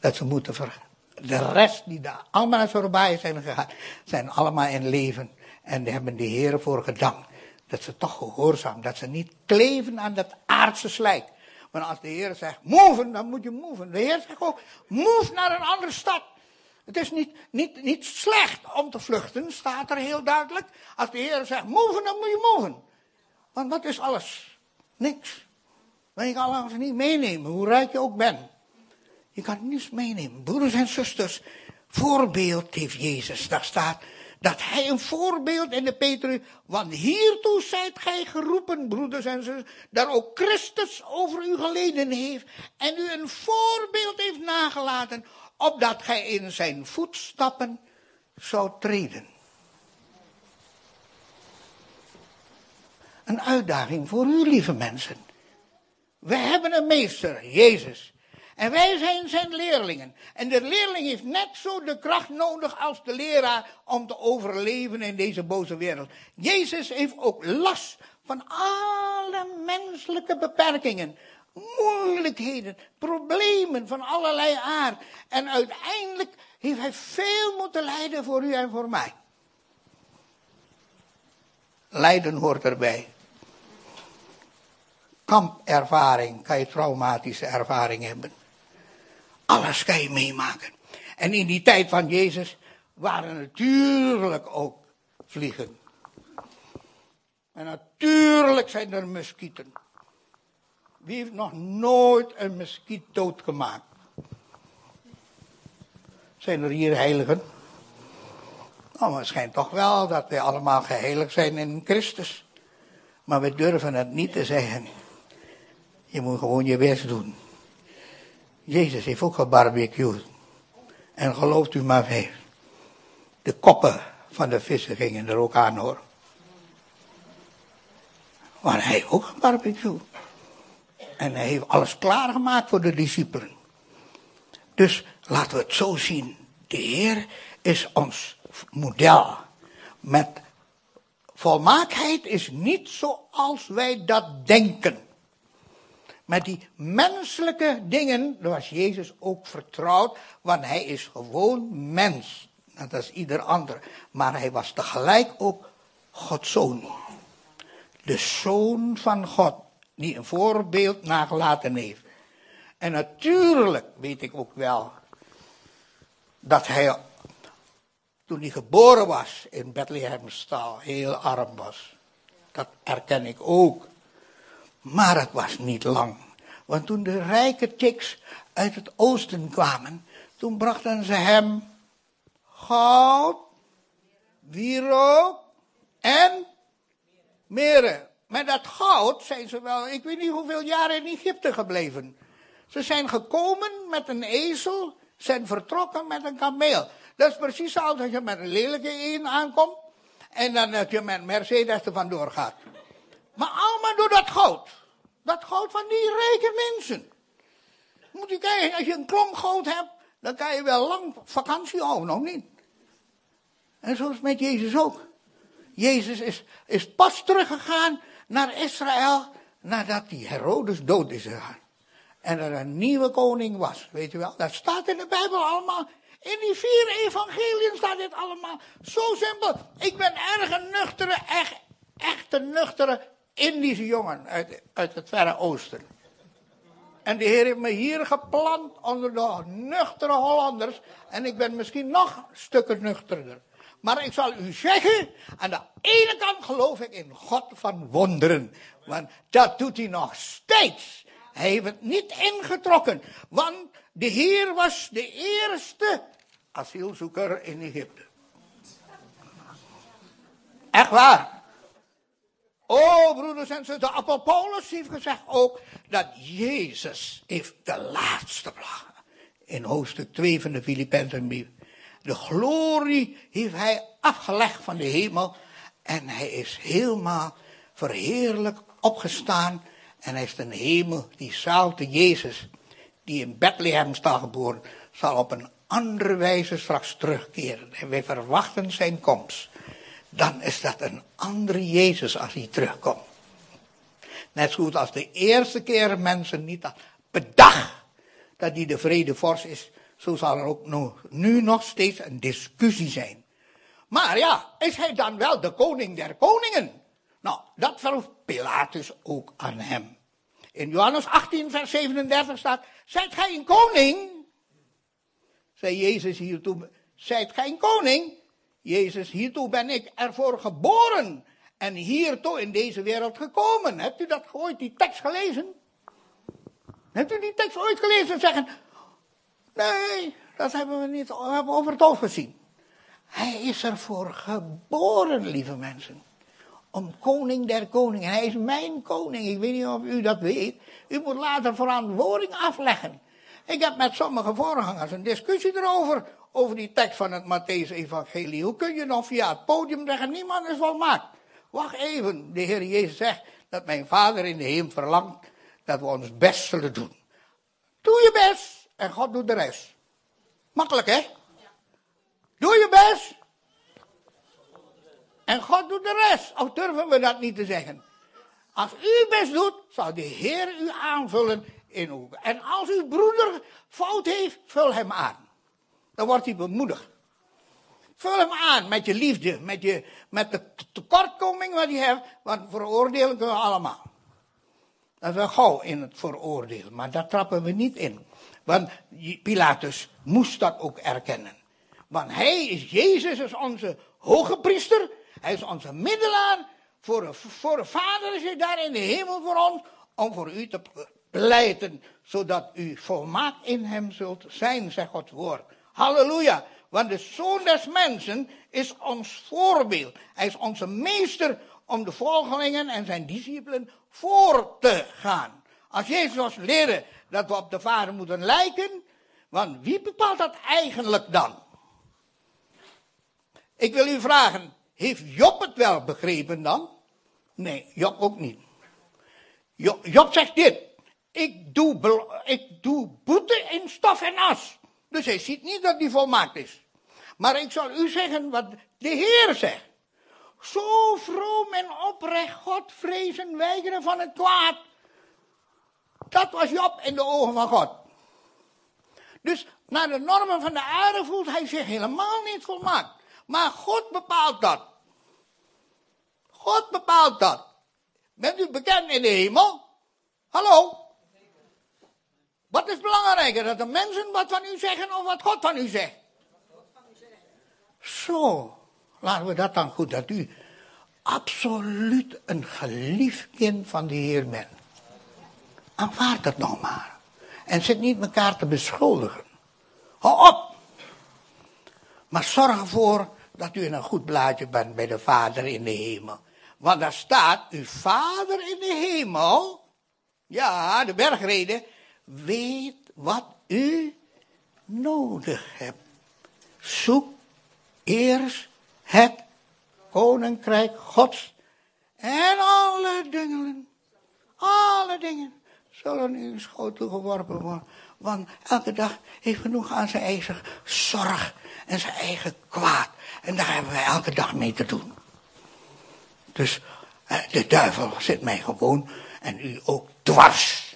Dat ze moeten ver. De rest die daar allemaal naar voorbij zijn gegaan, zijn allemaal in leven. En die hebben de Heer voor gedankt. Dat ze toch gehoorzaam, dat ze niet kleven aan dat aardse slijk. Want als de Heer zegt, move, dan moet je move. De Heer zegt ook, move naar een andere stad. Het is niet, niet, niet slecht om te vluchten, staat er heel duidelijk. Als de Heer zegt, move, dan moet je move. Want wat is alles? Niks. Maar je kan alles niet meenemen, hoe rijk je ook bent. Je kan niets meenemen. Broeders en zusters, voorbeeld heeft Jezus. Daar staat dat hij een voorbeeld in de Petrus, want hiertoe zijt gij geroepen, broeders en zusters, dat ook Christus over u geleden heeft en u een voorbeeld heeft nagelaten, opdat gij in zijn voetstappen zou treden. Een uitdaging voor u, lieve mensen. We hebben een meester, Jezus. En wij zijn zijn leerlingen. En de leerling heeft net zo de kracht nodig als de leraar om te overleven in deze boze wereld. Jezus heeft ook last van alle menselijke beperkingen, moeilijkheden, problemen van allerlei aard. En uiteindelijk heeft hij veel moeten lijden voor u en voor mij. Lijden hoort erbij kampervaring, kan je traumatische ervaring hebben. Alles kan je meemaken. En in die tijd van Jezus waren natuurlijk ook vliegen. En natuurlijk zijn er muskieten. Wie heeft nog nooit een muskiet doodgemaakt? Zijn er hier heiligen? Nou, het schijnt toch wel dat wij allemaal geheiligd zijn in Christus. Maar we durven het niet te zeggen. Je moet gewoon je best doen. Jezus heeft ook gebarbecued. En gelooft u maar mee. De koppen van de vissen gingen er ook aan hoor. Maar hij ook gebarbecued. En hij heeft alles klaargemaakt voor de discipelen. Dus laten we het zo zien. De Heer is ons model. Met volmaaktheid is niet zoals wij dat denken. Met die menselijke dingen, was Jezus ook vertrouwd, want hij is gewoon mens. Dat is ieder ander. Maar hij was tegelijk ook Gods zoon. De zoon van God, die een voorbeeld nagelaten heeft. En natuurlijk weet ik ook wel dat hij, toen hij geboren was in Bethlehemstal, heel arm was. Dat erken ik ook. Maar het was niet lang. Want toen de rijke tiks uit het oosten kwamen, toen brachten ze hem goud, wierook en meren. Met dat goud zijn ze wel, ik weet niet hoeveel jaren in Egypte gebleven. Ze zijn gekomen met een ezel, zijn vertrokken met een kameel. Dat is precies zoals als je met een lelijke een aankomt en dan dat je met Mercedes er vandoor gaat. Maar allemaal door dat goud. Dat goud van die rijke mensen. Moet je kijken, als je een klomp goud hebt, dan kan je wel lang vakantie houden, nog niet. En zo is met Jezus ook. Jezus is, is pas teruggegaan naar Israël nadat die Herodes dood is gegaan. En er een nieuwe koning was, weet je wel. Dat staat in de Bijbel allemaal. In die vier evangeliën staat dit allemaal. Zo simpel. Ik ben erg een nuchtere, echt, echt een nuchtere Indische jongen uit, uit het Verre Oosten. En de Heer heeft me hier geplant onder de nuchtere Hollanders. En ik ben misschien nog stukken nuchterder. Maar ik zal u zeggen, aan de ene kant geloof ik in God van wonderen. Want dat doet hij nog steeds. Hij heeft het niet ingetrokken. Want de Heer was de eerste asielzoeker in Egypte. Echt waar. Oh, broeders en zusters, de apostel heeft gezegd ook dat Jezus heeft de laatste plaag. in hoofdstuk 2 van de Filippenzenbrief. De glorie heeft hij afgelegd van de hemel en hij is helemaal verheerlijk opgestaan en hij is de hemel, die zaalte Jezus, die in Bethlehem staat geboren, zal op een andere wijze straks terugkeren. En wij verwachten zijn komst. Dan is dat een andere Jezus als hij terugkomt. Net zo goed als de eerste keer mensen niet bedacht dat hij de vredevorst is, zo zal er ook nu nog steeds een discussie zijn. Maar ja, is hij dan wel de koning der koningen? Nou, dat vroeg Pilatus ook aan hem. In Johannes 18, vers 37 staat, zijt gij een koning? Zei Jezus hiertoe, zijt gij een koning? Jezus, hiertoe ben ik ervoor geboren en hiertoe in deze wereld gekomen. Hebt u dat ooit, die tekst gelezen? Hebt u die tekst ooit gelezen en zeggen, nee, dat hebben we niet, we hebben over het hoofd gezien. Hij is ervoor geboren, lieve mensen. Om koning der koningen. Hij is mijn koning. Ik weet niet of u dat weet. U moet later verantwoording afleggen. Ik heb met sommige voorgangers een discussie erover. Over die tekst van het Matthäus-evangelie. Hoe kun je nog via het podium zeggen, niemand is volmaakt. Wacht even, de Heer Jezus zegt dat mijn Vader in de hemel verlangt dat we ons best zullen doen. Doe je best en God doet de rest. Makkelijk hè? Doe je best en God doet de rest. Of durven we dat niet te zeggen? Als u best doet, zal de Heer u aanvullen En als uw broeder fout heeft, vul hem aan. Dan wordt hij bemoedigd. Vul hem aan met je liefde, met, je, met de tekortkoming wat hij heeft, want veroordelen kunnen we allemaal. Dat wel gauw in het veroordelen, maar daar trappen we niet in. Want Pilatus moest dat ook erkennen. Want hij is, Jezus is onze hoge priester, hij is onze middelaar. Voor een, voor vader is hij daar in de hemel voor ons, om voor u te pleiten, zodat u volmaakt in hem zult zijn, zegt Gods woord. Halleluja. Want de zoon des mensen is ons voorbeeld. Hij is onze meester om de volgelingen en zijn discipelen voor te gaan. Als Jezus ons dat we op de Vader moeten lijken, want wie bepaalt dat eigenlijk dan? Ik wil u vragen, heeft Job het wel begrepen dan? Nee, Job ook niet. Job, Job zegt dit, ik doe, ik doe boete in stof en as. Dus hij ziet niet dat hij volmaakt is. Maar ik zal u zeggen wat de Heer zegt. Zo vroom en oprecht God vrezen weigeren van het kwaad. Dat was Job in de ogen van God. Dus naar de normen van de aarde voelt hij zich helemaal niet volmaakt. Maar God bepaalt dat. God bepaalt dat. Bent u bekend in de hemel? Hallo? Wat is belangrijker? Dat de mensen wat van u zeggen of wat God van u zegt? Zo, laten we dat dan goed, dat u absoluut een geliefd kind van de Heer bent. Aanvaard het nog maar. En zit niet elkaar te beschuldigen. Hou op. Maar zorg ervoor dat u in een goed blaadje bent bij de Vader in de hemel. Want daar staat, uw Vader in de hemel, ja, de bergreden, weet wat u nodig hebt. Zoek eerst het koninkrijk Gods. En alle dingen, alle dingen zullen u schotel geworpen worden. Want elke dag heeft genoeg aan zijn eigen zorg en zijn eigen kwaad. En daar hebben wij elke dag mee te doen. Dus eh, de duivel zit mij gewoon en u ook dwars.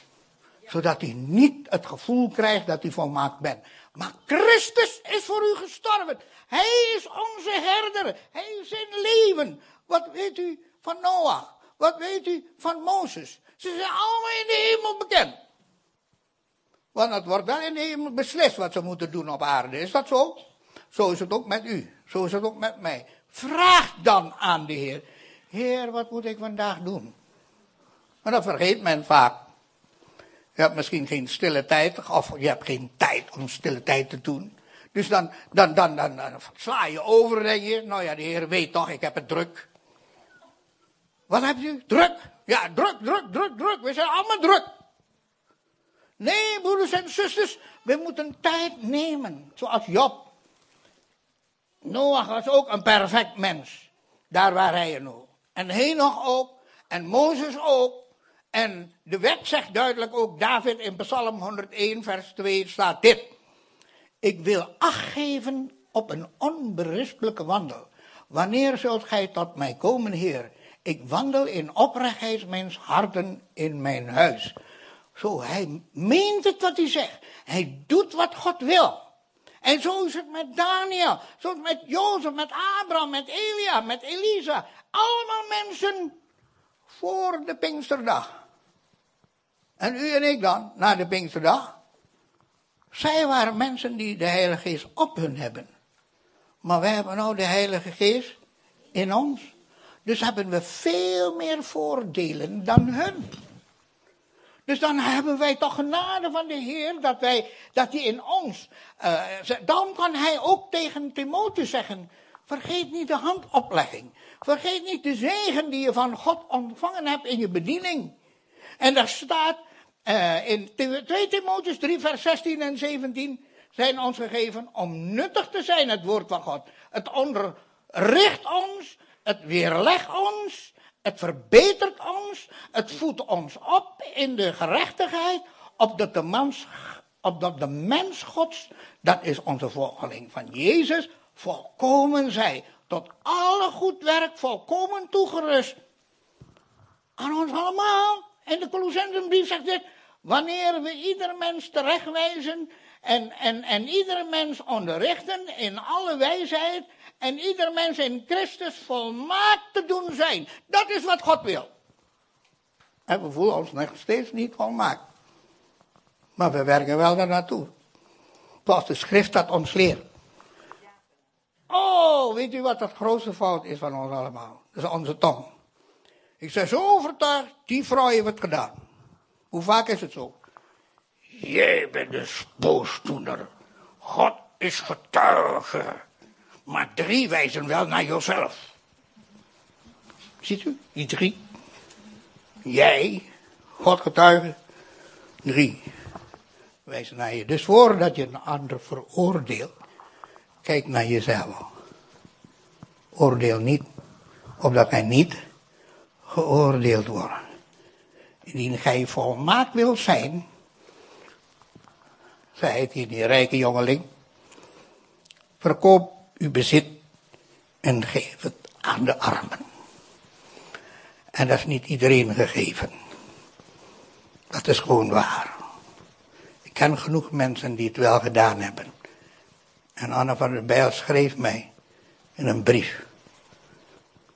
Zodat u niet het gevoel krijgt dat u volmaakt bent. Maar Christus is voor u gestorven. Hij is onze herder. Hij is in leven. Wat weet u van Noach? Wat weet u van Mozes? Ze zijn allemaal in de hemel bekend. Want het wordt wel in de hemel beslist wat ze moeten doen op aarde. Is dat zo? Zo is het ook met u. Zo is het ook met mij. Vraag dan aan de Heer. Heer, wat moet ik vandaag doen? Maar dat vergeet men vaak. Je hebt misschien geen stille tijd, of je hebt geen tijd om stille tijd te doen. Dus dan, dan, dan, dan, sla je over, denk je. Nou ja, de Heer weet toch, ik heb het druk. Wat hebt u? Druk. Ja, druk, druk, druk, druk. We zijn allemaal druk. Nee, broeders en zusters, We moeten tijd nemen, zoals Job. Noach was ook een perfect mens. Daar waar hij er nog. En Henoch ook. En Mozes ook. En de wet zegt duidelijk ook, David in Psalm 101, vers 2 staat dit. Ik wil acht geven op een onberispelijke wandel. Wanneer zult gij tot mij komen, Heer? Ik wandel in oprechtheid mijn harten in mijn huis. Zo, hij meent het wat hij zegt. Hij doet wat God wil. En zo is het met Daniel, zo is het met Jozef, met Abraham, met Elia, met Elisa. Allemaal mensen voor de Pinksterdag. En u en ik dan, na de Pinksterdag. Zij waren mensen die de Heilige Geest op hun hebben. Maar wij hebben nou de Heilige Geest in ons. Dus hebben we veel meer voordelen dan hun. Dus dan hebben wij toch genade van de Heer dat, wij, dat hij in ons. Uh, dan kan hij ook tegen Timotheus zeggen: vergeet niet de handoplegging. Vergeet niet de zegen die je van God ontvangen hebt in je bediening. En daar staat uh, in 2 Timotheus 3, vers 16 en 17 zijn ons gegeven om nuttig te zijn, het woord van God. Het onderricht ons, het weerlegt ons, het verbetert ons, het voedt ons op in de gerechtigheid, opdat de mens, opdat de mens Gods, dat is onze volgeling van Jezus, volkomen zij, tot alle goed werk volkomen toegerust. Aan ons allemaal. En de Colossensenbrief zegt dit, wanneer we ieder mens terechtwijzen en, en, en ieder mens onderrichten in alle wijsheid en ieder mens in Christus volmaakt te doen zijn. Dat is wat God wil. En we voelen ons nog steeds niet volmaakt. Maar we werken wel daar naartoe. Pas de schrift dat ons leert. Oh, weet u wat dat grootste fout is van ons allemaal? Dat is onze tong. Ik ben zo overtuigd, die vrouw heeft het gedaan. Hoe vaak is het zo? Jij bent de spoosdoener. God is getuige. Maar drie wijzen wel naar jezelf. Ziet u, die drie. Jij, God getuige, drie wijzen naar je. Dus voordat je een ander veroordeelt, kijk naar jezelf. Oordeel niet, opdat hij niet geoordeeld wordt. Indien gij volmaakt wilt zijn, zei hier die rijke jongeling, verkoop uw bezit en geef het aan de armen. En dat is niet iedereen gegeven. Dat is gewoon waar. Ik ken genoeg mensen die het wel gedaan hebben. En Anne van der Bijl schreef mij in een brief.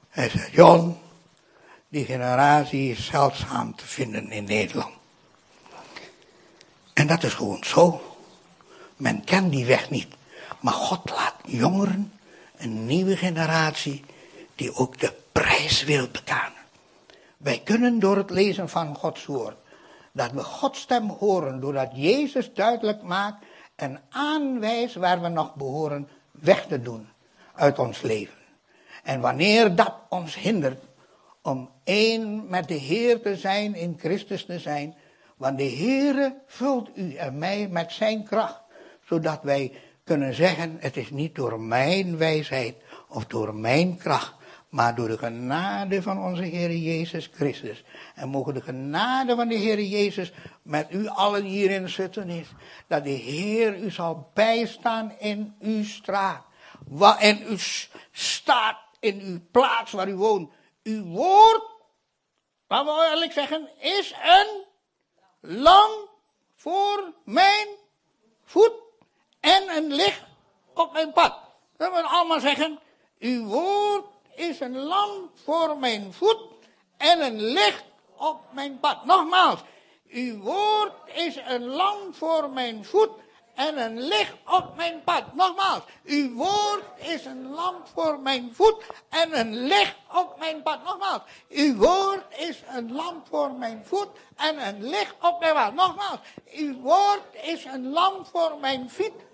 Hij zei, John, die generatie is zeldzaam te vinden in Nederland. En dat is gewoon zo. Men kent die weg niet. Maar God laat jongeren, een nieuwe generatie, die ook de prijs wil betalen. Wij kunnen door het lezen van Gods woord, dat we Gods stem horen, doordat Jezus duidelijk maakt en aanwijst waar we nog behoren weg te doen uit ons leven. En wanneer dat ons hindert om één met de Heer te zijn, in Christus te zijn, want de Heer vult u en mij met zijn kracht, zodat wij kunnen zeggen, het is niet door mijn wijsheid of door mijn kracht, maar door de genade van onze Heer Jezus Christus. En mogen de genade van de Heer Jezus met u allen hierin zitten is, dat de Heer u zal bijstaan in uw straat, en u staat in uw plaats waar u woont. Uw woord, laten we eerlijk zeggen, is een lam voor mijn voet en een licht op mijn pad. Dat wil allemaal zeggen, uw woord is een lam voor mijn voet en een licht op mijn pad. Nogmaals, uw woord is een lam voor mijn voet en een licht op mijn pad. Nogmaals, uw woord is een lamp voor mijn voet en een licht op mijn pad. Nogmaals, uw woord is een lamp voor mijn voet en een licht op mijn pad. Nogmaals, uw woord is een lamp voor mijn voet.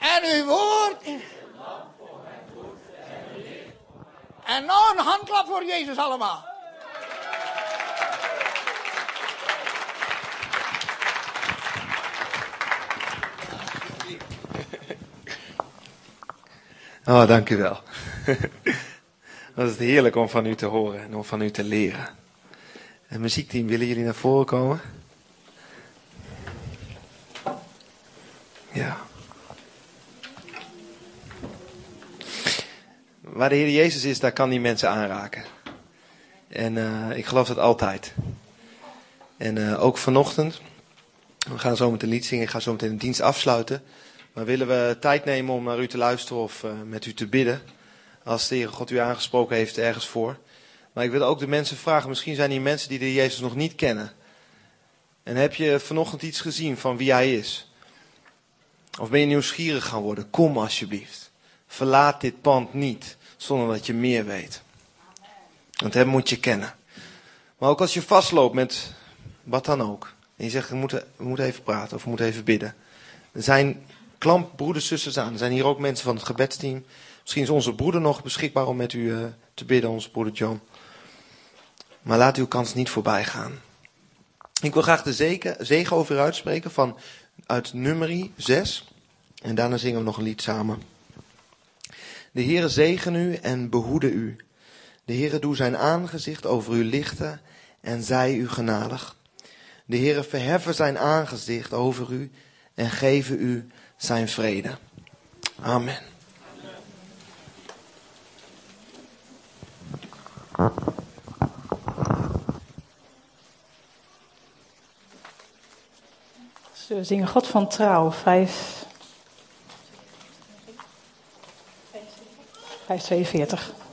En uw woord is... En nou een handklap voor Jezus allemaal. Oh, dank u wel. [LAUGHS] Wat is heerlijk om van u te horen en om van u te leren. En muziekteam, willen jullie naar voren komen? Ja. Waar de Heer Jezus is, daar kan die mensen aanraken. En uh, ik geloof dat altijd. En uh, ook vanochtend, we gaan zo meteen lied zingen, ik ga zo meteen de dienst afsluiten. Maar willen we tijd nemen om naar u te luisteren of uh, met u te bidden. Als de Heer God u aangesproken heeft ergens voor. Maar ik wil ook de mensen vragen, misschien zijn hier mensen die de Jezus nog niet kennen. En heb je vanochtend iets gezien van wie Hij is? Of ben je nieuwsgierig gaan worden? Kom alsjeblieft. Verlaat dit pand niet zonder dat je meer weet. Want Hem moet je kennen. Maar ook als je vastloopt met wat dan ook. En je zegt, we moeten, we moeten even praten of we moeten even bidden. Er zijn klampbroeders, zusters aan. Er zijn hier ook mensen van het gebedsteam. Misschien is onze broeder nog beschikbaar om met u uh, te bidden, onze broeder John. Maar laat uw kans niet voorbij gaan. Ik wil graag de zegen, zegen over u uitspreken van uit nummerie 6. En daarna zingen we nog een lied samen. De Heere zegen u en behoede u. De Heere doe zijn aangezicht over u lichten en zij u genadig. De Heere verheffen zijn aangezicht over u en geven u zijn vrede. Amen. We zingen God van Trouw, 5, 542.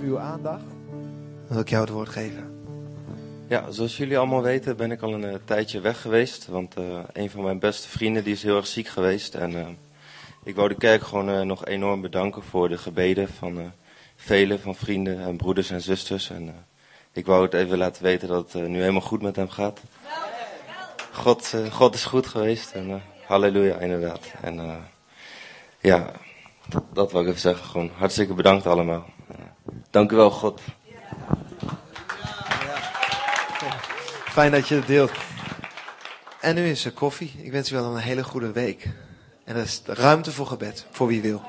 Even uw aandacht? Dan wil ik jou het woord geven. Ja, zoals jullie allemaal weten ben ik al een eh, tijdje weg geweest. Want eh, een van mijn beste vrienden die is heel erg ziek geweest. En eh, ik wou de kerk gewoon eh, nog enorm bedanken voor de gebeden van uh, velen, van vrienden en broeders en zusters. En uh, ik wou het even laten weten dat het nu helemaal goed met hem gaat. God, God is goed geweest en halleluja inderdaad. En ja, dat, dat wou ik even zeggen. Gewoon hartstikke bedankt allemaal. Dank u wel God. Fijn dat je het deelt. En nu is er koffie. Ik wens u wel een hele goede week. En er is ruimte voor gebed, voor wie wil.